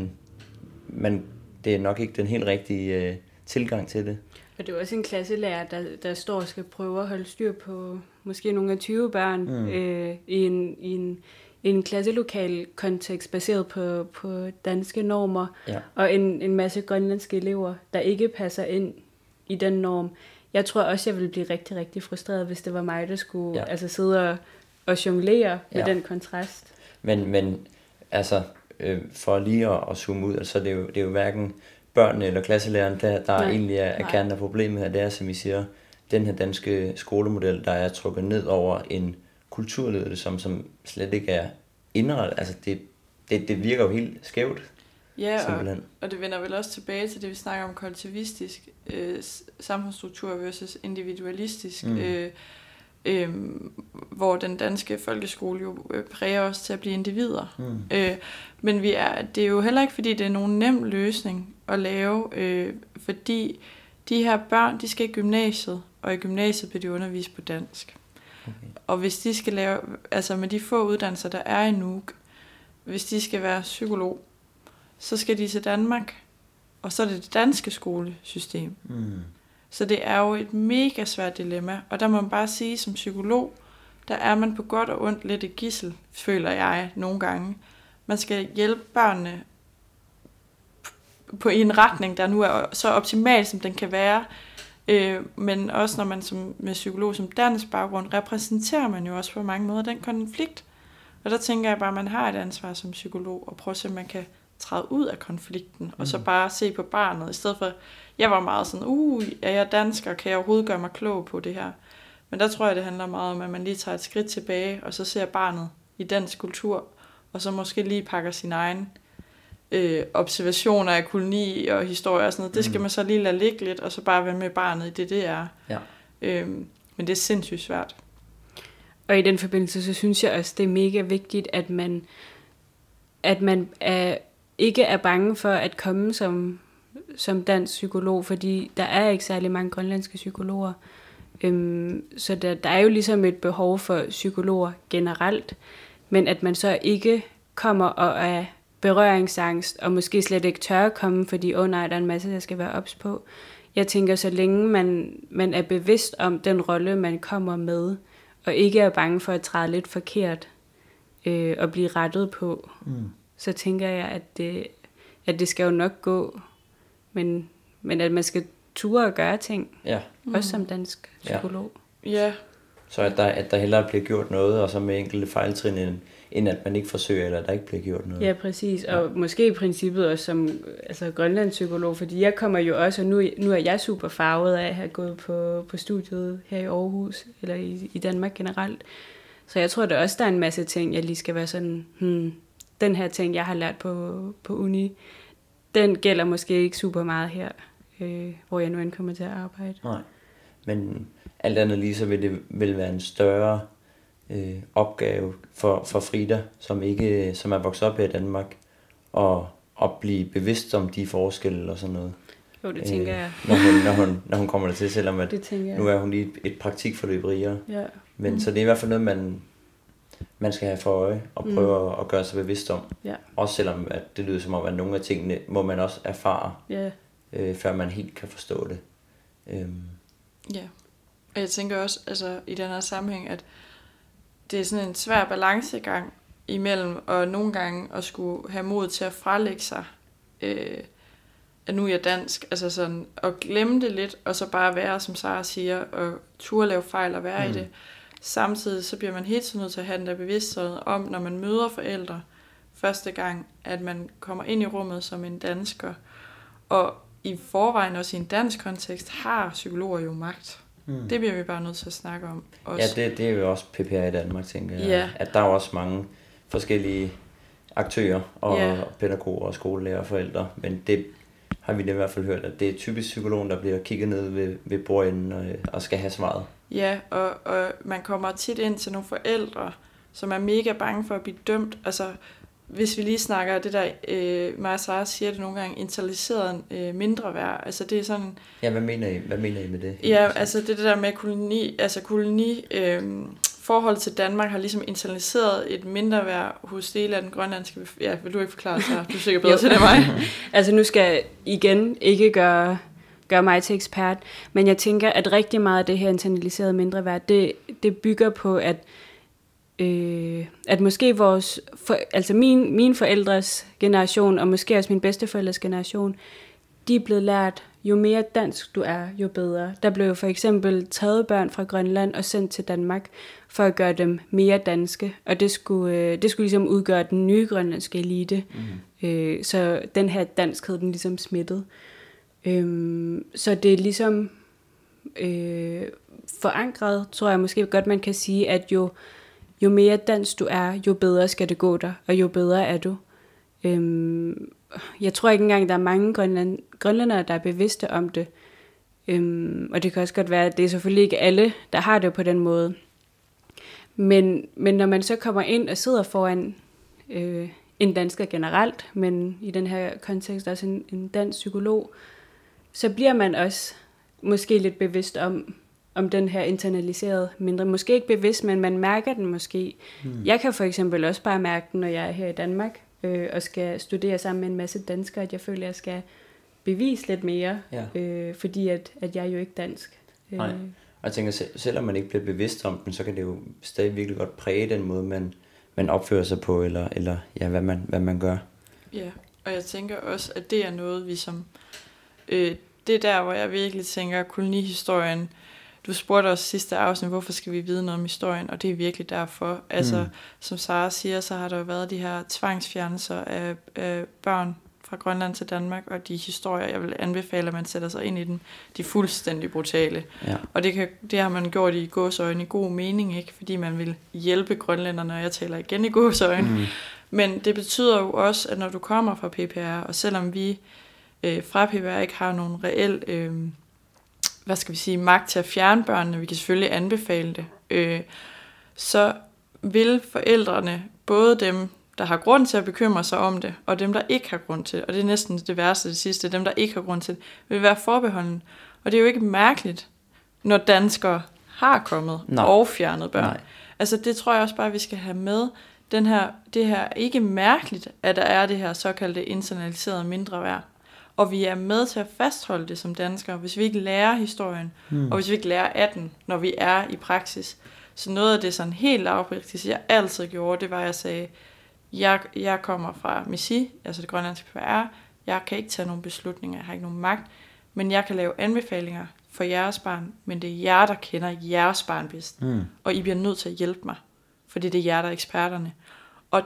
men det er nok ikke den helt rigtige uh, tilgang til det. Og det er også en klasselærer, der, der står og skal prøve at holde styr på måske nogle af 20 børn mm. øh, i en, i en en klasselokal kontekst baseret på, på danske normer, ja. og en, en masse grønlandske elever, der ikke passer ind i den norm. Jeg tror også, jeg ville blive rigtig, rigtig frustreret, hvis det var mig, der skulle ja. altså, sidde og, og jonglere med ja. den kontrast. Men, men altså, øh, for lige at, at zoome ud, altså, det, er jo, det er jo hverken børnene eller klasselæreren, der, der Nej. egentlig er, er kernen af problemet her. Det er, som I siger, den her danske skolemodel, der er trukket ned over en kulturledelse, som, som slet ikke er indrettet. Altså det, det, det virker jo helt skævt. Ja, og, og det vender vel også tilbage til det, vi snakker om kollektivistisk øh, samfundsstruktur versus individualistisk, mm. øh, øh, hvor den danske folkeskole jo øh, præger os til at blive individer. Mm. Øh, men vi er, det er jo heller ikke, fordi det er nogen nem løsning at lave, øh, fordi de her børn, de skal i gymnasiet, og i gymnasiet bliver de undervist på dansk. Okay. Og hvis de skal lave, altså med de få uddannelser, der er i Nuuk, hvis de skal være psykolog, så skal de til Danmark, og så er det det danske skolesystem. Mm. Så det er jo et mega svært dilemma, og der må man bare sige, som psykolog, der er man på godt og ondt lidt et gissel, føler jeg nogle gange. Man skal hjælpe børnene på en retning, der nu er så optimal, som den kan være, Øh, men også når man som, med psykolog som dansk baggrund, repræsenterer man jo også på mange måder den konflikt. Og der tænker jeg bare, at man har et ansvar som psykolog og prøve at se, om man kan træde ud af konflikten, mm. og så mm. bare se på barnet, i stedet for, jeg var meget sådan, uh, er jeg dansker, kan jeg overhovedet gøre mig klog på det her? Men der tror jeg, det handler meget om, at man lige tager et skridt tilbage, og så ser barnet i dansk kultur, og så måske lige pakker sin egen øh, observationer af koloni og historie og sådan noget, det skal mm. man så lige lade ligge lidt, og så bare være med barnet i det, det er. Ja. Øhm, men det er sindssygt svært. Og i den forbindelse, så synes jeg også, det er mega vigtigt, at man, at man er, ikke er bange for at komme som, som dansk psykolog, fordi der er ikke særlig mange grønlandske psykologer. Øhm, så der, der er jo ligesom et behov for psykologer generelt, men at man så ikke kommer og er berøringsangst, og måske slet ikke tør at komme, fordi, oh nej, der er en masse, der skal være ops på. Jeg tænker, så længe man, man er bevidst om den rolle, man kommer med, og ikke er bange for at træde lidt forkert, øh, og blive rettet på, mm. så tænker jeg, at det, at det skal jo nok gå, men, men at man skal ture og gøre ting, ja. også som dansk psykolog. Ja. ja. Så at der, at der hellere bliver gjort noget, og så med enkelte fejltrin, end, end at man ikke forsøger, eller der ikke bliver gjort noget. Ja, præcis. Og ja. måske i princippet også som altså, grønlandspsykolog, fordi jeg kommer jo også, og nu, nu er jeg super farvet af at have gået på, på studiet her i Aarhus, eller i, i Danmark generelt. Så jeg tror, der også der er en masse ting, jeg lige skal være sådan, hmm, den her ting, jeg har lært på, på uni, den gælder måske ikke super meget her, øh, hvor jeg nu end kommer til at arbejde. Nej. Men alt andet lige, så vil det vil være en større øh, opgave for, for Frida, som ikke som er vokset op her i Danmark, og at blive bevidst om de forskelle og sådan noget. Jo, det tænker jeg. Øh, når, hun, når, hun, når hun kommer der til, selvom at Det jeg. nu er hun lige et, et praktikforløb rigere. Ja. Men Mm. så det er i hvert fald noget, man, man skal have for øje og Mm. prøve at, at gøre sig bevidst om. Ja. Også selvom at det lyder som om, at nogle af tingene må man også erfare, Ja. øh, før man helt kan forstå det. Øhm, Ja. Og jeg tænker også, altså i den her sammenhæng, at det er sådan en svær balancegang imellem, og nogle gange at skulle have mod til at frelægge sig, øh, at nu er jeg dansk, altså sådan, at glemme det lidt, og så bare være, som Sara siger, og turde lave fejl og være. Mm. i det. Samtidig så bliver man helt tiden nødt til at have den der bevidsthed om, når man møder forældre første gang, at man kommer ind i rummet som en dansker, og i forvejen også i en dansk kontekst har psykologer jo magt. Mm. Det bliver vi bare nødt til at snakke om. Også. Ja, det, det er jo også PPR i Danmark, tænker jeg. Ja. At der er også mange forskellige aktører og Ja. pædagoger og skolelærer og forældre. Men det har vi i hvert fald hørt, at det er typisk psykologen, der bliver kigget ned ved, ved bordenden og, og skal have svaret. Ja, og, og man kommer tit ind til nogle forældre, som er mega bange for at blive dømt. Altså, hvis vi lige snakker det der, øh, og Sara siger det nogle gange, internaliseret øh, mindre værd. Altså det er sådan, Ja, hvad mener I, hvad mener I med det? ja, altså det, det der med koloni, altså koloni, øh, forhold til Danmark har ligesom internaliseret et mindre værd hos dele af den grønlandske Ja, vil du ikke forklare det, Du er sikkert bedre til det mig. [laughs] Altså nu skal jeg igen ikke gøre, gøre mig til ekspert, men jeg tænker, at rigtig meget af det her internaliserede mindre værd, det, det bygger på, at, øh, at måske vores, for, altså min, min forældres generation, og måske også min bedsteforældres generation, de er blevet lært, jo mere dansk du er, jo bedre. Der blev jo for eksempel taget børn fra Grønland og sendt til Danmark, for at gøre dem mere danske, og det skulle, øh, det skulle ligesom udgøre den nye grønlandske elite. Mm. Øh, så den her danskhed, den ligesom smittet. Øhm, så det er ligesom øh, forankret, tror jeg måske godt, man kan sige, at jo, jo mere dansk du er, jo bedre skal det gå dig, og jo bedre er du. Øhm, jeg tror ikke engang, der er mange grønland, grønlændere, der er bevidste om det. Øhm, og det kan også godt være, at det er selvfølgelig ikke alle, der har det på den måde. Men, men når man så kommer ind og sidder foran øh, en dansker generelt, men i den her kontekst også en, en dansk psykolog, så bliver man også måske lidt bevidst om, om den her internaliserede mindre. Måske ikke bevidst, men man mærker den måske. Mm. Jeg kan for eksempel også bare mærke den, når jeg er her i Danmark øh, og skal studere sammen med en masse danskere, at jeg føler, at jeg skal bevise lidt mere, Ja. øh, fordi at, at jeg er jo ikke dansk. Øh, Nej. Og jeg tænker, sel- selvom man ikke bliver bevidst om den, så kan det jo stadig virkelig godt præge den måde, man, man opfører sig på, eller, eller ja, hvad, man, hvad man gør. Ja, og jeg tænker også, at det er noget, vi som... Øh, det er der, hvor jeg virkelig tænker, at kolonihistorien... Du spurgte os sidste afsnit, hvorfor skal vi vide noget om historien, og det er virkelig derfor. Altså, Mm. som Sara siger, så har der jo været de her tvangsfjernelser af, af børn fra Grønland til Danmark, og de historier, jeg vil anbefale, at man sætter sig ind i dem, de er fuldstændig brutale. Ja. Og det, kan, det har man gjort i gåsøjne i god mening, ikke? fordi man vil hjælpe grønlænderne, og jeg taler igen i gåsøjne. Mm. Men det betyder jo også, at når du kommer fra PPR, og selvom vi øh, fra PPR ikke har nogen reel, øh, hvad skal vi sige, magt til at fjerne børnene, vi kan selvfølgelig anbefale det, øh, så vil forældrene, både dem, der har grund til at bekymre sig om det, og dem, der ikke har grund til det, og det er næsten det værste det sidste, dem, der ikke har grund til det, vil være forbeholden. Og det er jo ikke mærkeligt, når danskere har kommet Nej. og fjernet børn. Nej. Altså det tror jeg også bare, vi skal have med. Den her, det her er ikke mærkeligt, at der er det her såkaldte internaliserede mindre værd. Og vi er med til at fastholde det som danskere, hvis vi ikke lærer historien, mm. og hvis vi ikke lærer af den, når vi er i praksis. Så noget af det sådan helt lavpraktisk, jeg altid gjorde, det var, at jeg sagde, jeg, jeg kommer fra MISI, altså det grønlandske PR, jeg kan ikke tage nogen beslutninger, jeg har ikke nogen magt, men jeg kan lave anbefalinger for jeres barn, men det er jer, der kender jeres barn bedst. Mm. Og I bliver nødt til at hjælpe mig, fordi det er jer, der er eksperterne. Og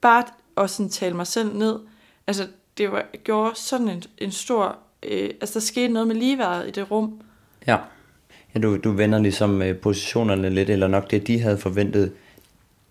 bare at sådan tale mig selv ned, altså det var, gjorde sådan en, en stor, øh, altså der skete noget med ligeværdet i det rum. Ja. ja du, du vender ligesom øh, positionerne lidt, eller nok det, de havde forventet,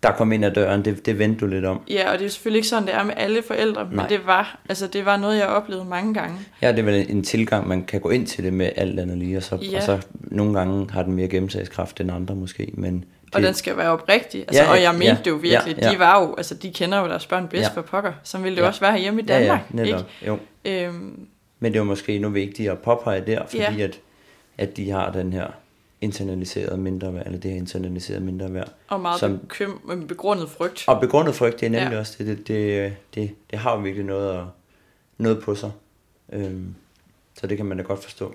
der kom ind ad døren, det, det vendte du lidt om. Ja, og det er selvfølgelig ikke sådan, det er med alle forældre, men Nej. det var, altså, det var noget, jeg oplevede mange gange. Ja, det er vel en tilgang, man kan gå ind til det med alt andet lige, og så, Ja. og så nogle gange har den mere gennemsagskraft end andre måske, men Og den skal være oprigtig. Altså, Ja, og jeg mente ja, det jo virkelig. ja, ja. De var jo, altså de kender jo deres børn bedst Ja. for pokker. Som ville det Ja. også være hjemme i ja, Danmark. ja, netop, jo. ikke? Øhm, Men det er jo måske endnu vigtigere at påpege der, fordi Ja. at, at de har den her internaliserede mindre værd, eller det her internaliserede mindre værd. og meget Som- bekym- begrundet frygt. Og begrundet frygt, det er nemlig Ja. ja. også det, det, det, det, det har jo virkelig noget, at, noget på sig. Øhm, så det kan man da godt forstå.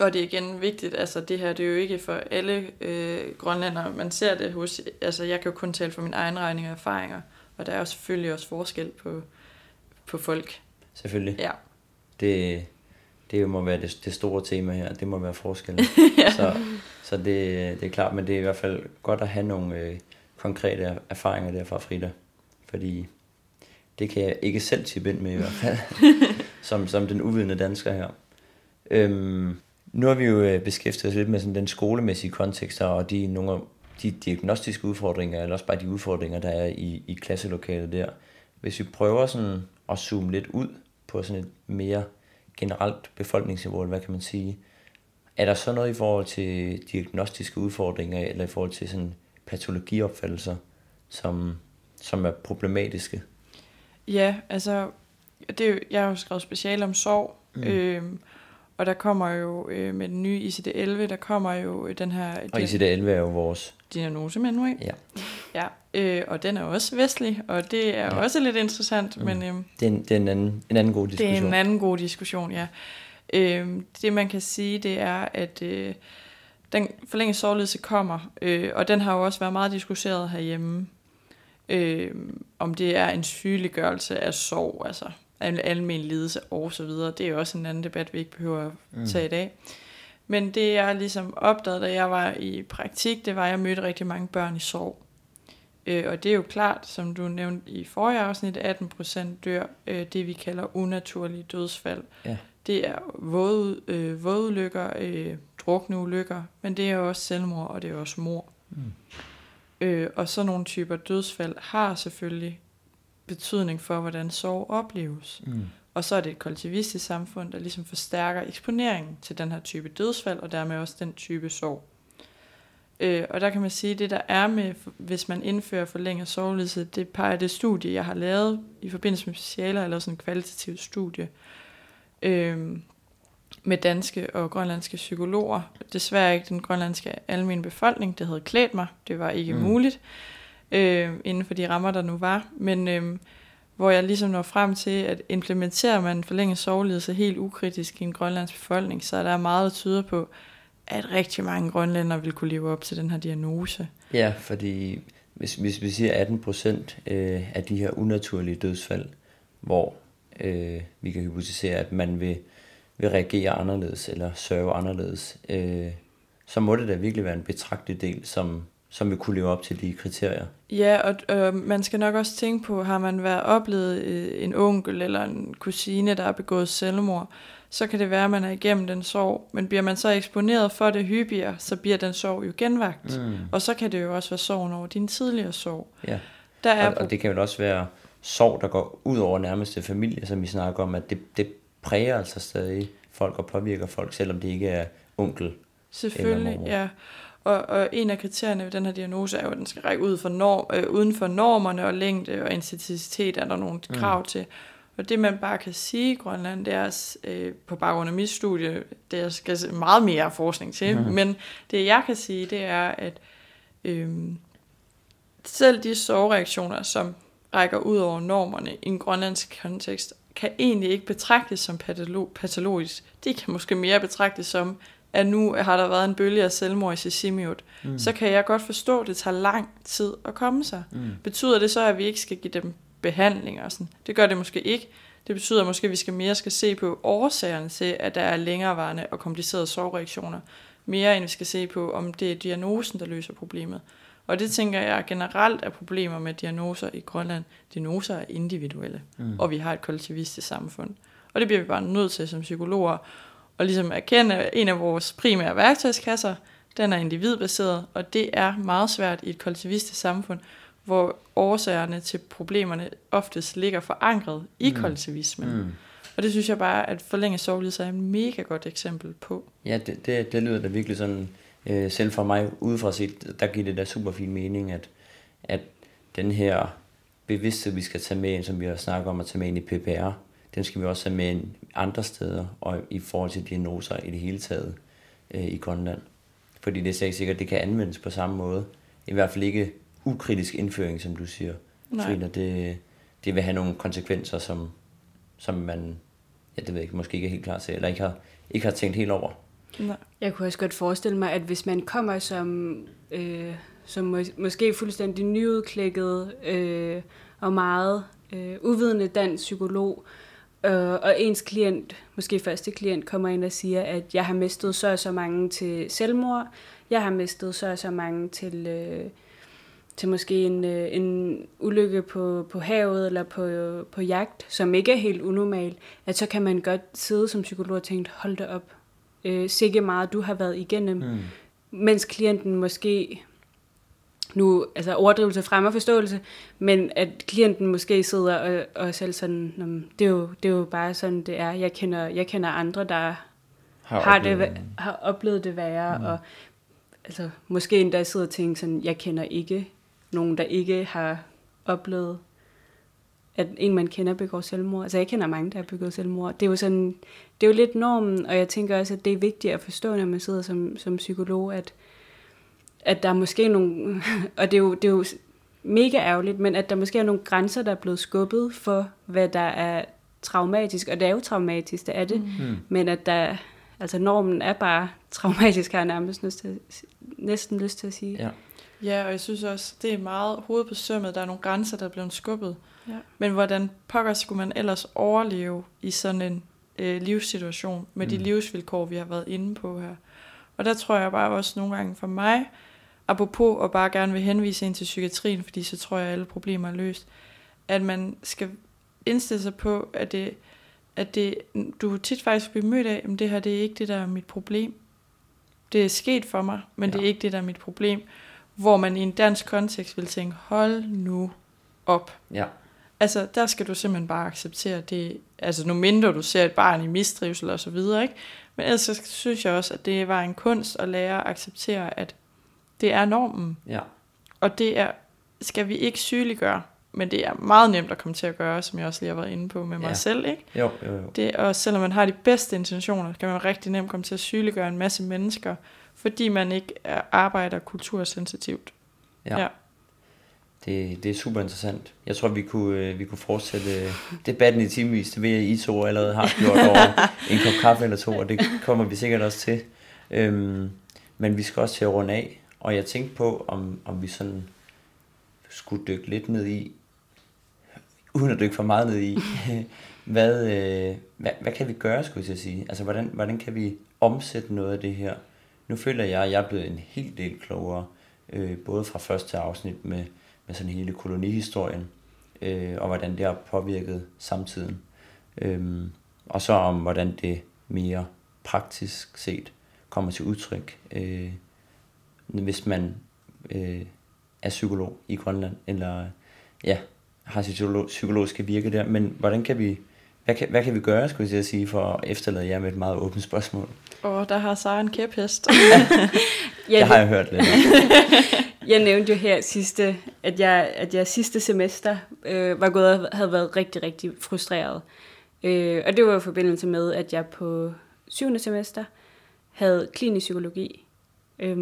Og det er igen vigtigt, altså det her, det er jo ikke for alle øh, grønlændere. Man ser det hos, altså jeg kan jo kun tale for min egen regning og erfaringer. Og der er jo selvfølgelig også forskel på, på folk. Selvfølgelig. Ja. Det, det må være det, det store tema her. Det må være forskellen. [laughs] ja. Så, så det, det er klart, men det er i hvert fald godt at have nogle øh, konkrete erfaringer derfra, Frida. Fordi det kan jeg ikke selv tippe ind med i hvert fald, [laughs] som, som den uvidende dansker her. Øhm, nu har vi jo øh, beskæftiget os lidt med sådan den skolemæssige kontekst og de, nogle af de diagnostiske udfordringer, eller også bare de udfordringer, der er i, i klasselokalet der. Hvis vi prøver sådan at zoome lidt ud på sådan et mere generelt befolkningsniveau, eller hvad kan man sige, er der så noget i forhold til diagnostiske udfordringer, eller i forhold til sådan patologiopfattelser, som, som er problematiske? Ja, altså, det jeg har jo skrevet special om sorg, mm. øhm, og der kommer jo øh, med den nye ICD-11, der kommer jo den her Og ICD-11 er jo vores... diagnose med nu, ikke? Ja. Ja, øh, og den er også vestlig, og det er ja. Også lidt interessant, mm. men øhm, Det er, en, det er en, anden, en anden god det diskussion. er en anden god diskussion, ja. Øhm, det man kan sige, det er, at øh, den forlængede sorglidelse kommer, øh, og den har jo også været meget diskuteret herhjemme, øh, om det er en sygeliggørelse af sorg, altså al- almen lidelse og så videre. Det er jo også en anden debat, vi ikke behøver at tage i dag. Men det jeg ligesom opdagede, da jeg var i praktik, det var, at jeg mødte rigtig mange børn i sorg. Øh, og det er jo klart, som du nævnte i forrige afsnit, 18 procent dør øh, det, vi kalder unaturlige dødsfald. Ja. Det er våde, øh, vådeulykker, øh, drukne ulykker, men det er også selvmord, og det er også mor. Mm. Øh, og sådan nogle typer dødsfald har selvfølgelig betydning for, hvordan sorg opleves. Mm. Og så er det et kollektivistisk samfund, der ligesom forstærker eksponeringen til den her type dødsfald, og dermed også den type sorg. Øh, og der kan man sige, at det der er med, hvis man indfører forlænget sorglidelse, det peger det studie, jeg har lavet i forbindelse med specialer, eller sådan en kvalitativt studie, øh, med danske og grønlandske psykologer. Desværre ikke den grønlandske almindelige befolkning, det havde klædt mig. Det var ikke. Mm. muligt øh, inden for de rammer, der nu var. Men øh, hvor jeg ligesom når frem til, at implementerer man forlænget sorglidelse helt ukritisk i en grønlands befolkning, så er der meget, der tyder på, at rigtig mange grønlændere vil kunne leve op til den her diagnose. Ja, fordi hvis, hvis vi siger 18 procent øh, af de her unaturlige dødsfald, hvor øh, vi kan hypotisere, at man vil, vil reagere anderledes eller sørge anderledes, øh, så må det da virkelig være en betragtelig del, som, som vil kunne leve op til de kriterier. Ja, og øh, man skal nok også tænke på, har man været oplevet øh, en onkel eller en kusine, der har begået selvmord, så kan det være, at man er igennem den sorg. Men bliver man så eksponeret for det hyppigere, så bliver den sorg jo genvagt. Mm. Og så kan det jo også være sorgen over din tidligere sorg. Ja. Der er Og, og det kan jo også være sorg, der går ud over nærmeste familie, som vi snakker om, at det, det præger altså stadig folk og påvirker folk, selvom det ikke er onkel. Selvfølgelig, ja. Og, og en af kriterierne ved den her diagnose er jo, at den skal række ud for norm, øh, uden for normerne og længde og intensicitet er der nogle mm. krav til. Og det man bare kan sige i Grønland, det er øh, på baggrund af mit studie, det er skal meget mere forskning til, mm. men det jeg kan sige, det er, at øh, selv de sorgreaktioner, som rækker ud over normerne i en grønlandsk kontekst, kan egentlig ikke betragtes som patolo- patologisk. De kan måske mere betragtes som, at nu har der været en bølge af selvmord i Sisimiut. Mm. Så kan jeg godt forstå, at det tager lang tid at komme sig. Mm. Betyder det så, at vi ikke skal give dem behandling og sådan? Det gør det måske ikke. Det betyder måske, at vi skal mere skal se på årsagerne til, at der er længerevarende og komplicerede sorgreaktioner. Mere end vi skal se på, om det er diagnosen, der løser problemet. Og det tænker jeg generelt er problemer med diagnoser i Grønland. Diagnoser er individuelle, mm. og vi har et kollektivistisk samfund. Og det bliver vi bare nødt til som psykologer, og ligesom erkende, at en af vores primære værktøjskasser, den er individbaseret, og det er meget svært i et kollektivistisk samfund, hvor årsagerne til problemerne oftest ligger forankret i mm. kollektivismen. Mm. Og det synes jeg bare, at forlænge sovlidelse er et mega godt eksempel på. Ja, det, det, det lyder da virkelig sådan, øh, selv for mig udefra set, der giver det da super fin mening, at, at den her bevidsthed, vi skal tage med ind, som vi har snakket om at tage med ind i PPR, den skal vi også have med andre steder, og i forhold til diagnoser i det hele taget øh, i Grønland. Fordi det er sikkert, at det kan anvendes på samme måde. I hvert fald ikke ukritisk indføring, som du siger. Nej. Det, det vil have nogle konsekvenser, som, som man, ja, det ved jeg ikke, måske ikke er helt klar til, eller ikke har, ikke har tænkt helt over. Nej. Jeg kunne også godt forestille mig, at hvis man kommer som, øh, som mås- måske fuldstændig nyudklækket øh, og meget øh, uvidende dansk psykolog, øh, og ens klient, måske første klient, kommer ind og siger, at jeg har mistet så og så mange til selvmord, jeg har mistet så og så mange til... Øh, til måske en, øh, en ulykke på, på havet eller på, på jagt, som ikke er helt unormal, at så kan man godt sidde som psykolog og tænke, hold da op, øh, sikke meget du har været igennem, mm. mens klienten måske, nu, altså overdrivelse fremmer forståelse, men at klienten måske sidder og, og selv sådan, det er, jo, det er jo bare sådan, det er. Jeg kender, jeg kender andre, der har, har, oplevet. det, har oplevet det værre, mm. og altså, måske endda sidder og tænker sådan, jeg kender ikke nogen, der ikke har oplevet, at en, man kender, begår selvmord. Altså, jeg kender mange, der har begået selvmord. Det er jo sådan, det er jo lidt normen, og jeg tænker også, at det er vigtigt at forstå, når man sidder som, som psykolog, at, at der er måske nogle, [laughs] og det er, jo, det er jo mega ærgerligt, men at der måske er nogle grænser, der er blevet skubbet for, hvad der er traumatisk, og det er jo traumatisk, det er det, mm. men at der, altså normen er bare traumatisk, har jeg nærmest lyst til, næsten lyst til at sige. Ja. Ja, og jeg synes også, det er meget hovedet på sømmet. Der er nogle grænser, der er blevet skubbet. Ja. Men hvordan pokker skulle man ellers overleve i sådan en øh, livssituation med mm. de livsvilkår, vi har været inde på her? Og der tror jeg bare også nogle gange for mig, apropos at bare gerne vil henvise ind til psykiatrien, fordi så tror jeg, at alle problemer er løst, at man skal indstille sig på, at det, at det, du tit faktisk bliver mødt af, at det her det er ikke det, der er mit problem. Det er sket for mig, men ja. det er ikke det, der er mit problem hvor man i en dansk kontekst vil tænke, hold nu op. Ja. Altså, der skal du simpelthen bare acceptere det. Altså, nu mindre du ser et barn i mistrivsel og så videre, ikke? Men ellers så synes jeg også, at det var en kunst at lære at acceptere, at det er normen. Ja. Og det er, skal vi ikke sygeliggøre, men det er meget nemt at komme til at gøre, som jeg også lige har været inde på med mig ja. selv, ikke? Jo, jo, jo. Det, og selvom man har de bedste intentioner, kan man rigtig nemt komme til at sygeliggøre en masse mennesker, fordi man ikke arbejder kultursensitivt. Ja. ja. Det, det er super interessant. Jeg tror, vi kunne, øh, vi kunne fortsætte debatten i timevis. Det ved jeg, I to allerede har gjort over [laughs] en kop kaffe eller to, og det kommer vi sikkert også til. Øhm, men vi skal også til at runde af, og jeg tænkte på, om, om vi sådan skulle dykke lidt ned i, uden at dykke for meget ned i, [laughs] hvad, øh, hvad, hvad kan vi gøre, skulle jeg sige? Altså, hvordan, hvordan kan vi omsætte noget af det her nu føler jeg, at jeg er blevet en hel del klogere, øh, både fra første afsnit med, med sådan hele kolonihistorien, øh, og hvordan det har påvirket samtiden. Øh, og så om, hvordan det mere praktisk set kommer til udtryk, øh, hvis man øh, er psykolog i Grønland, eller ja, har sit psykolog, psykologiske virke der. Men hvordan kan vi, hvad kan, hvad kan vi gøre, skulle jeg sige, for at efterlade jer med et meget åbent spørgsmål? Og der har Sara en kæphest. [laughs] ja, det har jeg hørt lidt. [laughs] jeg nævnte jo her sidste, at jeg, at jeg sidste semester øh, var gået og havde været rigtig, rigtig frustreret. Øh, og det var i forbindelse med, at jeg på syvende semester havde klinisk psykologi. Øh,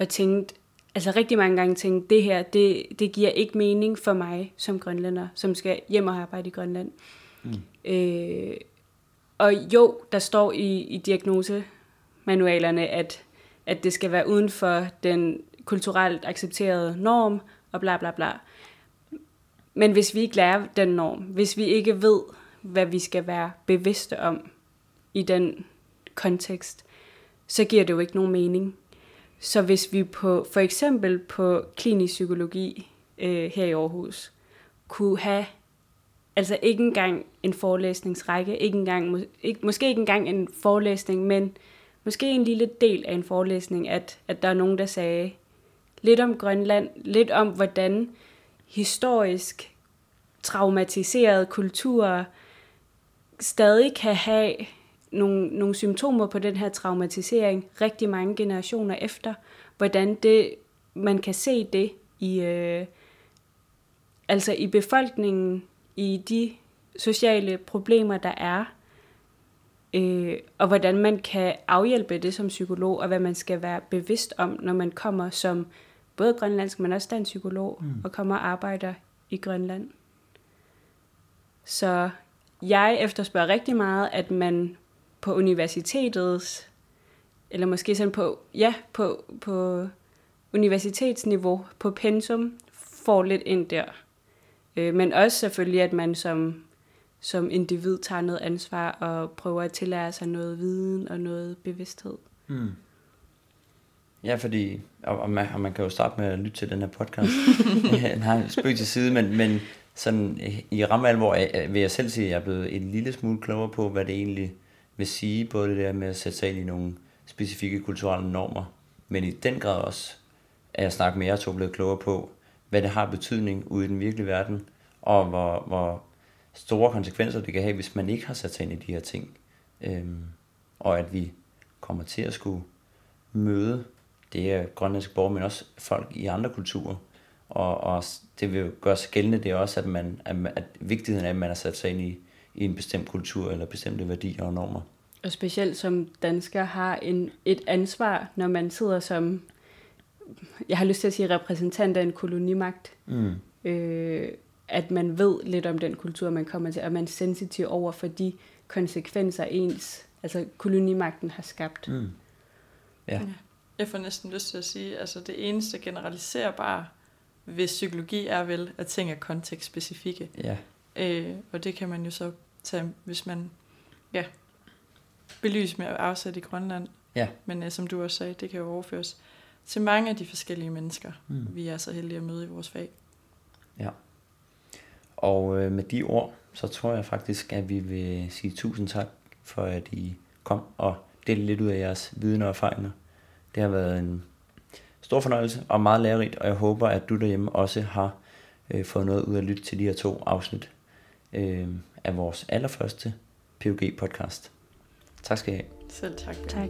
og tænkte, altså rigtig mange gange tænkte, det her, det, det giver ikke mening for mig som grønlænder, som skal hjem og arbejde i Grønland. Mm. Øh, og jo, der står i, i diagnosemanualerne, at, at det skal være uden for den kulturelt accepterede norm, og bla bla bla. Men hvis vi ikke lærer den norm, hvis vi ikke ved, hvad vi skal være bevidste om i den kontekst, så giver det jo ikke nogen mening. Så hvis vi på for eksempel på klinisk psykologi øh, her i Aarhus kunne have Altså ikke engang en forelæsningsrække, ikke engang, ikke, måske ikke engang en forelæsning, men måske en lille del af en forelæsning, at, at der er nogen, der sagde lidt om Grønland, lidt om, hvordan historisk traumatiserede kulturer stadig kan have nogle, nogle symptomer på den her traumatisering rigtig mange generationer efter. Hvordan det, man kan se det i, øh, altså i befolkningen, i de sociale problemer, der er, øh, og hvordan man kan afhjælpe det som psykolog, og hvad man skal være bevidst om, når man kommer som både grønlandsk, men også dansk psykolog, mm. og kommer og arbejder i Grønland. Så jeg efterspørger rigtig meget, at man på universitetets, eller måske sådan på, ja, på, på universitetsniveau, på pensum, får lidt ind der. Øh, men også selvfølgelig, at man som, som individ tager noget ansvar og prøver at tillære sig noget viden og noget bevidsthed. Mm. Ja, fordi, og, og, man, og man kan jo starte med at lytte til den her podcast. [laughs] Han har spøg til side, men, men sådan i ramme alvor vil jeg selv sige, at jeg er blevet en lille smule klogere på, hvad det egentlig vil sige, både det der med at sætte sig ind i nogle specifikke kulturelle normer, men i den grad også, at jeg snakker med jer to blevet klogere på, hvad det har betydning ude i den virkelige verden, og hvor, hvor store konsekvenser det kan have, hvis man ikke har sat sig ind i de her ting. Øhm, og at vi kommer til at skulle møde det er grønlandske borgere, men også folk i andre kulturer. Og, og det vil gøre sig gældende, det er også, at, man, at, at vigtigheden af, at man har sat sig ind i, i en bestemt kultur eller bestemte værdier og normer. Og specielt som dansker har en, et ansvar, når man sidder som, jeg har lyst til at sige, repræsentant af en kolonimagt. Mm. Øh, at man ved lidt om den kultur, man kommer til, og man er sensitiv over for de konsekvenser ens, altså kolonimagten har skabt. Mm. Ja. Jeg får næsten lyst til at sige, altså det eneste generaliserbare ved psykologi er vel, at ting er kontekstspecifikke. Ja. Øh, og det kan man jo så tage, hvis man ja, belyser med at afsætte i Grønland. Ja. Men øh, som du også sagde, det kan jo overføres til mange af de forskellige mennesker, mm. vi er så heldige at møde i vores fag. Ja. Og øh, med de ord, så tror jeg faktisk, at vi vil sige tusind tak for, at I kom og delte lidt ud af jeres viden og erfaringer. Det har været en stor fornøjelse og meget lærerigt, og jeg håber, at du derhjemme også har øh, fået noget ud af at lytte til de her to afsnit øh, af vores allerførste PUG podcast. Tak skal I have. Selv tak. Tak.